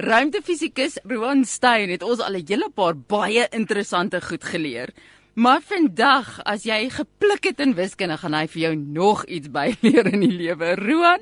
Ruimtefisikus Roan Stein het ons al 'n hele paar baie interessante goed geleer. Maar vandag, as jy gepluk het in wiskunde, gaan hy vir jou nog iets byleer in die lewe. Roan,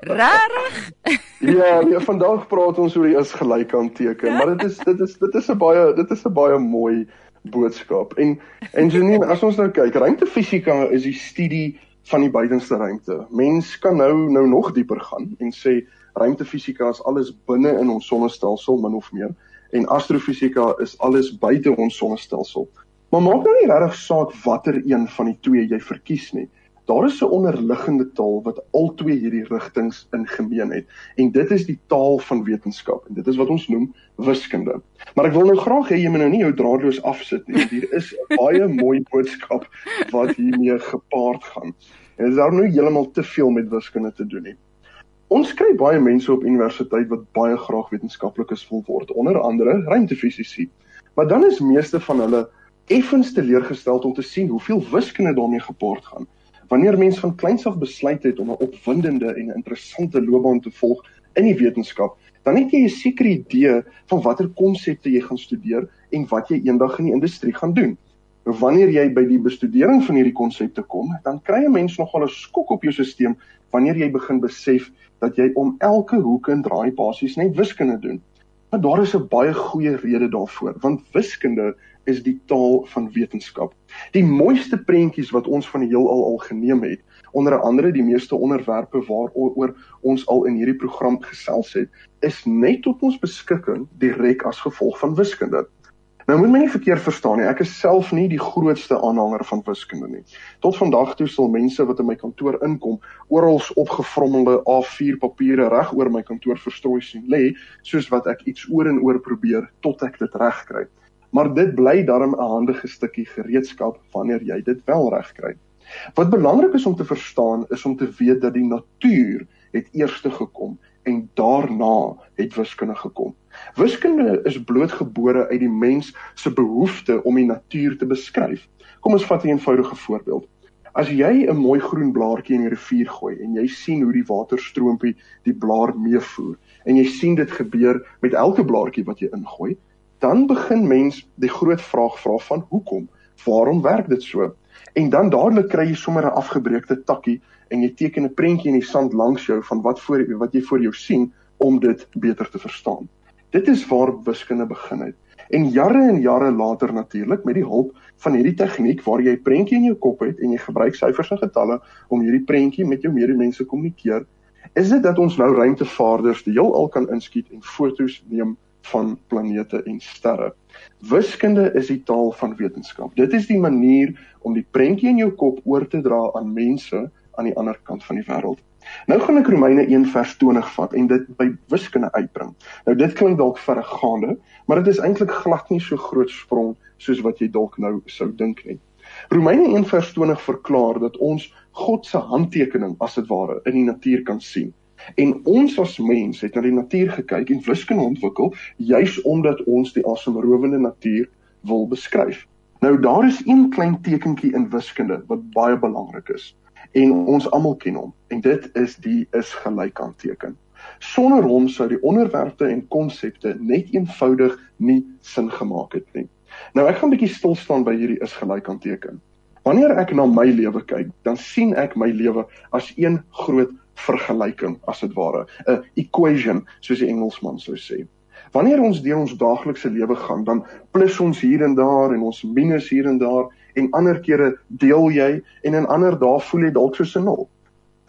regtig? ja, nee, vandag praat ons oor die is gelyk aan teken, maar dit is dit is dit is 'n baie dit is 'n baie mooi boodskap. En en Janine, as ons nou kyk, ruimtefisika is die studie van die buitenste ruimte. Mens kan nou nou nog dieper gaan en sê ruimtefisika is alles binne in ons sonnestelsel min of meer en astrofisika is alles buite ons sonnestelsel. Maar maak nou nie regtig saak watter een van die twee jy verkies nie. Daar is 'n onderliggende taal wat albei hierdie rigtings in gemeen het en dit is die taal van wetenskap en dit is wat ons noem wiskunde. Maar ek wil nou graag hê jy moet nou nie jou draadloos afsit nie. Hier is 'n baie mooi boodskap wat hiermee gepaard gaan. En dit is daar nou heeltemal te veel met wiskunde te doen nie. Ons kry baie mense op universiteit wat baie graag wetenskaplikes wil word, onder andere ruimtefisici. Maar dan is meeste van hulle effens teleurgestel om te sien hoeveel wiskunde daarmee gepaard gaan. Wanneer mens van kleins af besluit het om 'n opwindende en interessante loopbaan te volg in die wetenskap, dan het jy 'n sekere idee van watter konsepte jy gaan studeer en wat jy eendag in die industrie gaan doen. Wanneer jy by die bestudering van hierdie konsepte kom, dan kry 'n mens nogal 'n skok op jou stelsel wanneer jy begin besef dat jy om elke hoek en draai basies net wiskunde doen. Maar daar is 'n baie goeie rede daarvoor, want wiskunde is die taal van wetenskap. Die mooiste prentjies wat ons van die heelal al geneem het, onder andere die meeste onderwerpe waaroor ons al in hierdie program gesels het, is net tot ons beskikking direk as gevolg van wiskunde. Nou moet my nie verkeerd verstaan nie. Ek is self nie die grootste aanhanger van wiskunde nie. Tot vandag toe sal mense wat in my kantoor inkom, oral opgevrommelde A4 papiere reg oor my kantoor verstrooi sien lê, soos wat ek iets oor en oor probeer tot ek dit reg kry. Maar dit bly darm 'n handige stukkie gereedskap wanneer jy dit wel reg kry. Wat belangrik is om te verstaan is om te weet dat die natuur het eerste gekom en daarna het wiskunde gekom. Wiskunde is blootgebore uit die mens se behoefte om die natuur te beskryf. Kom ons vat 'n eenvoudige voorbeeld. As jy 'n mooi groen blaartjie in die rivier gooi en jy sien hoe die waterstroompie die blaar meevoer en jy sien dit gebeur met elke blaartjie wat jy ingooi, dan begin mens die groot vraag vra van hoekom? Waarom werk dit so? En dan dadelik kry jy sommer 'n afgebreekte takkie en jy teken 'n prentjie in die sand langs jou van wat voor wat jy voor jou sien om dit beter te verstaan. Dit is waar wiskunde begin het. En jare en jare later natuurlik met die hulp van hierdie tegniek waar jy 'n prentjie in jou kop het en jy gebruik syfers en getalle om hierdie prentjie met jou medemense kommunikeer, is dit dat ons nou ruimtevaarders die heelal kan inskiet en fotos neem van planete en sterre. Wiskunde is die taal van wetenskap. Dit is die manier om die prentjie in jou kop oor te dra aan mense aan die ander kant van die wêreld. Nou gaan ek Romeine 1 vers 20 vat en dit by wiskunde uitbring. Nou dit klink dalk verregaande, maar dit is eintlik glad nie so groot sprong soos wat jy dalk nou sou dink nie. Romeine 1 vers 20 verklaar dat ons God se handtekening as dit ware in die natuur kan sien. En ons as mens het na die natuur gekyk en wiskunde ontwikkel juis omdat ons die asemrowende natuur wil beskryf. Nou daar is een klein tekentjie in wiskunde wat baie belangrik is en ons almal ken hom en dit is die is gelyk aan teken. Sonder hom sou die onderwerpe en konsepte net eenvoudig nie sin gemaak het nie. Nou ek gaan 'n bietjie stil staan by hierdie is gelyk aan teken. Wanneer ek na my lewe kyk, dan sien ek my lewe as een groot vergelyking as dit ware, 'n equation soos die Engelsman sou sê. Wanneer ons deur ons daaglikse lewe gaan, dan plus ons hier en daar en ons minus hier en daar en ander kere deel jy en in ander dae voel jy dalk soos 'n nul.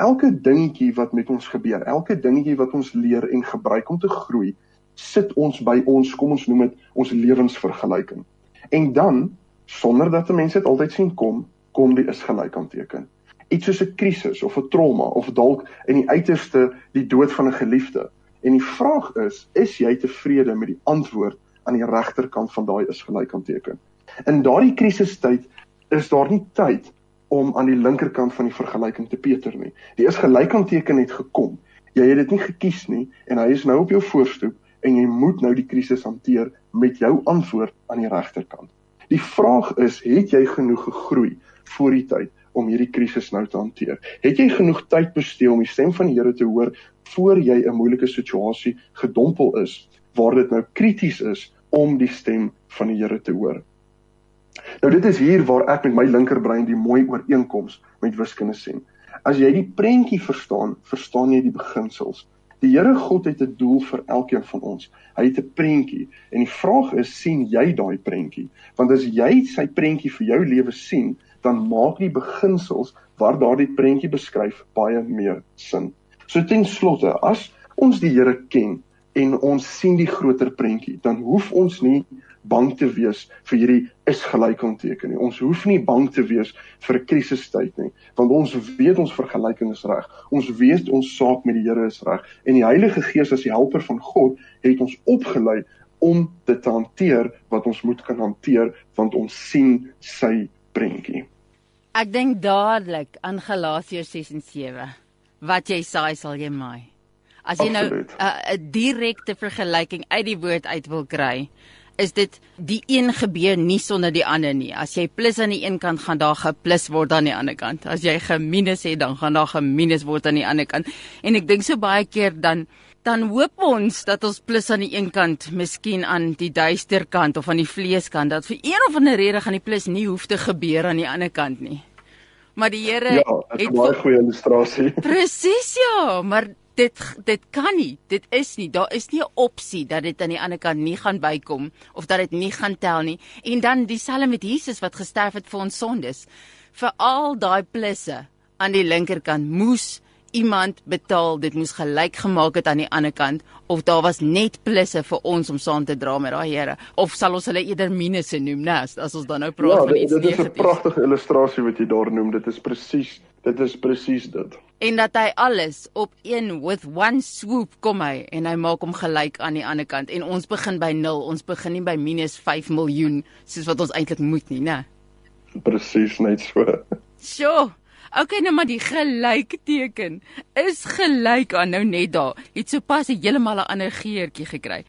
Elke dingetjie wat met ons gebeur, elke dingetjie wat ons leer en gebruik om te groei, sit ons by ons, kom ons noem dit ons lewensvergelyking. En dan sonder dat mense dit altyd sien kom, kom die is gelyk aan teken. Iets soos 'n krisis of 'n trauma of dalk in die uiterste die dood van 'n geliefde. En die vraag is, is jy tevrede met die antwoord aan die regterkant van daai is gelyk aan teken? In daardie krisistyd is daar nie tyd om aan die linkerkant van die vergelyking te peter nie. Die is gelykanteken het gekom. Jy het dit nie gekies nie en hy is nou op jou voorstoep en jy moet nou die krisis hanteer met jou antwoord aan die regterkant. Die vraag is, het jy genoeg gegroei voor die tyd om hierdie krisis nou te hanteer? Het jy genoeg tyd bestee om die stem van die Here te hoor voor jy 'n moeilike situasie gedompel is waar dit nou krities is om die stem van die Here te hoor. Nou dit is hier waar ek met my linkerbrein die mooi ooreenkoms met wiskunde sien. As jy die prentjie verstaan, verstaan jy die beginsels. Die Here God het 'n doel vir elkeen van ons. Hy het 'n prentjie en die vraag is, sien jy daai prentjie? Want as jy sy prentjie vir jou lewe sien, dan maak die beginsels waar daardie prentjie beskryf baie meer sin. So ten slotte, as ons die Here ken en ons sien die groter prentjie, dan hoef ons nie bang te wees vir hierdie is gelykanteken nie. Ons hoef nie bang te wees vir 'n krisistyd nie, want ons weet ons vergelyking is reg. Ons weet ons saak met die Here is reg en die Heilige Gees as die helper van God het ons opgelei om dit te hanteer wat ons moet kan hanteer want ons sien sy prentjie. Ek dink dadelik aan Galasiërs 6 en 7. Wat jy saai sal jy maai. As jy nou Absoluut. 'n uh, direkte vergelyking uit die woord uit wil kry, is dit die een gebeur nie sonder die ander nie. As jy plus aan die een kant gaan daar geplus word aan die ander kant. As jy geminus het, dan gaan daar geminus word aan die ander kant. En ek dink so baie keer dan dan hoop ons dat ons plus aan die een kant, miskien aan die duister kant of aan die vleeskant, dat vir een of ander rede gaan die plus nie hoef te gebeur aan die ander kant nie. Maar die Here Ja, is 'n baie goeie illustrasie. Presies ja, maar dit dit kan nie. Dit is nie. Daar is nie 'n opsie dat dit aan die ander kant nie gaan bykom of dat dit nie gaan tel nie. En dan dieselfde met Jesus wat gesterf het vir ons sondes. Vir al daai plusse aan die linkerkant moes iemand betaal. Dit moes gelyk gemaak het aan die ander kant of daar was net plusse vir ons om saam te dra met daai Here of sal ons hulle eerder minusse noem, né? As ons dan nou praat Ja, van iets dit is 'n pragtige illustrasie wat jy daar noem. Dit is presies, dit is presies dit. en dat hy alles op een with one swoop kom hy en hy maak hom gelyk aan die ander kant en ons begin by 0 ons begin nie by minus 5 miljoen soos wat ons eintlik moet nie nê Presies net so. sjoe Okay nou maar die gelykteken is gelyk aan nou net daar. Het sopas heeltemal 'n ander geurtjie gekry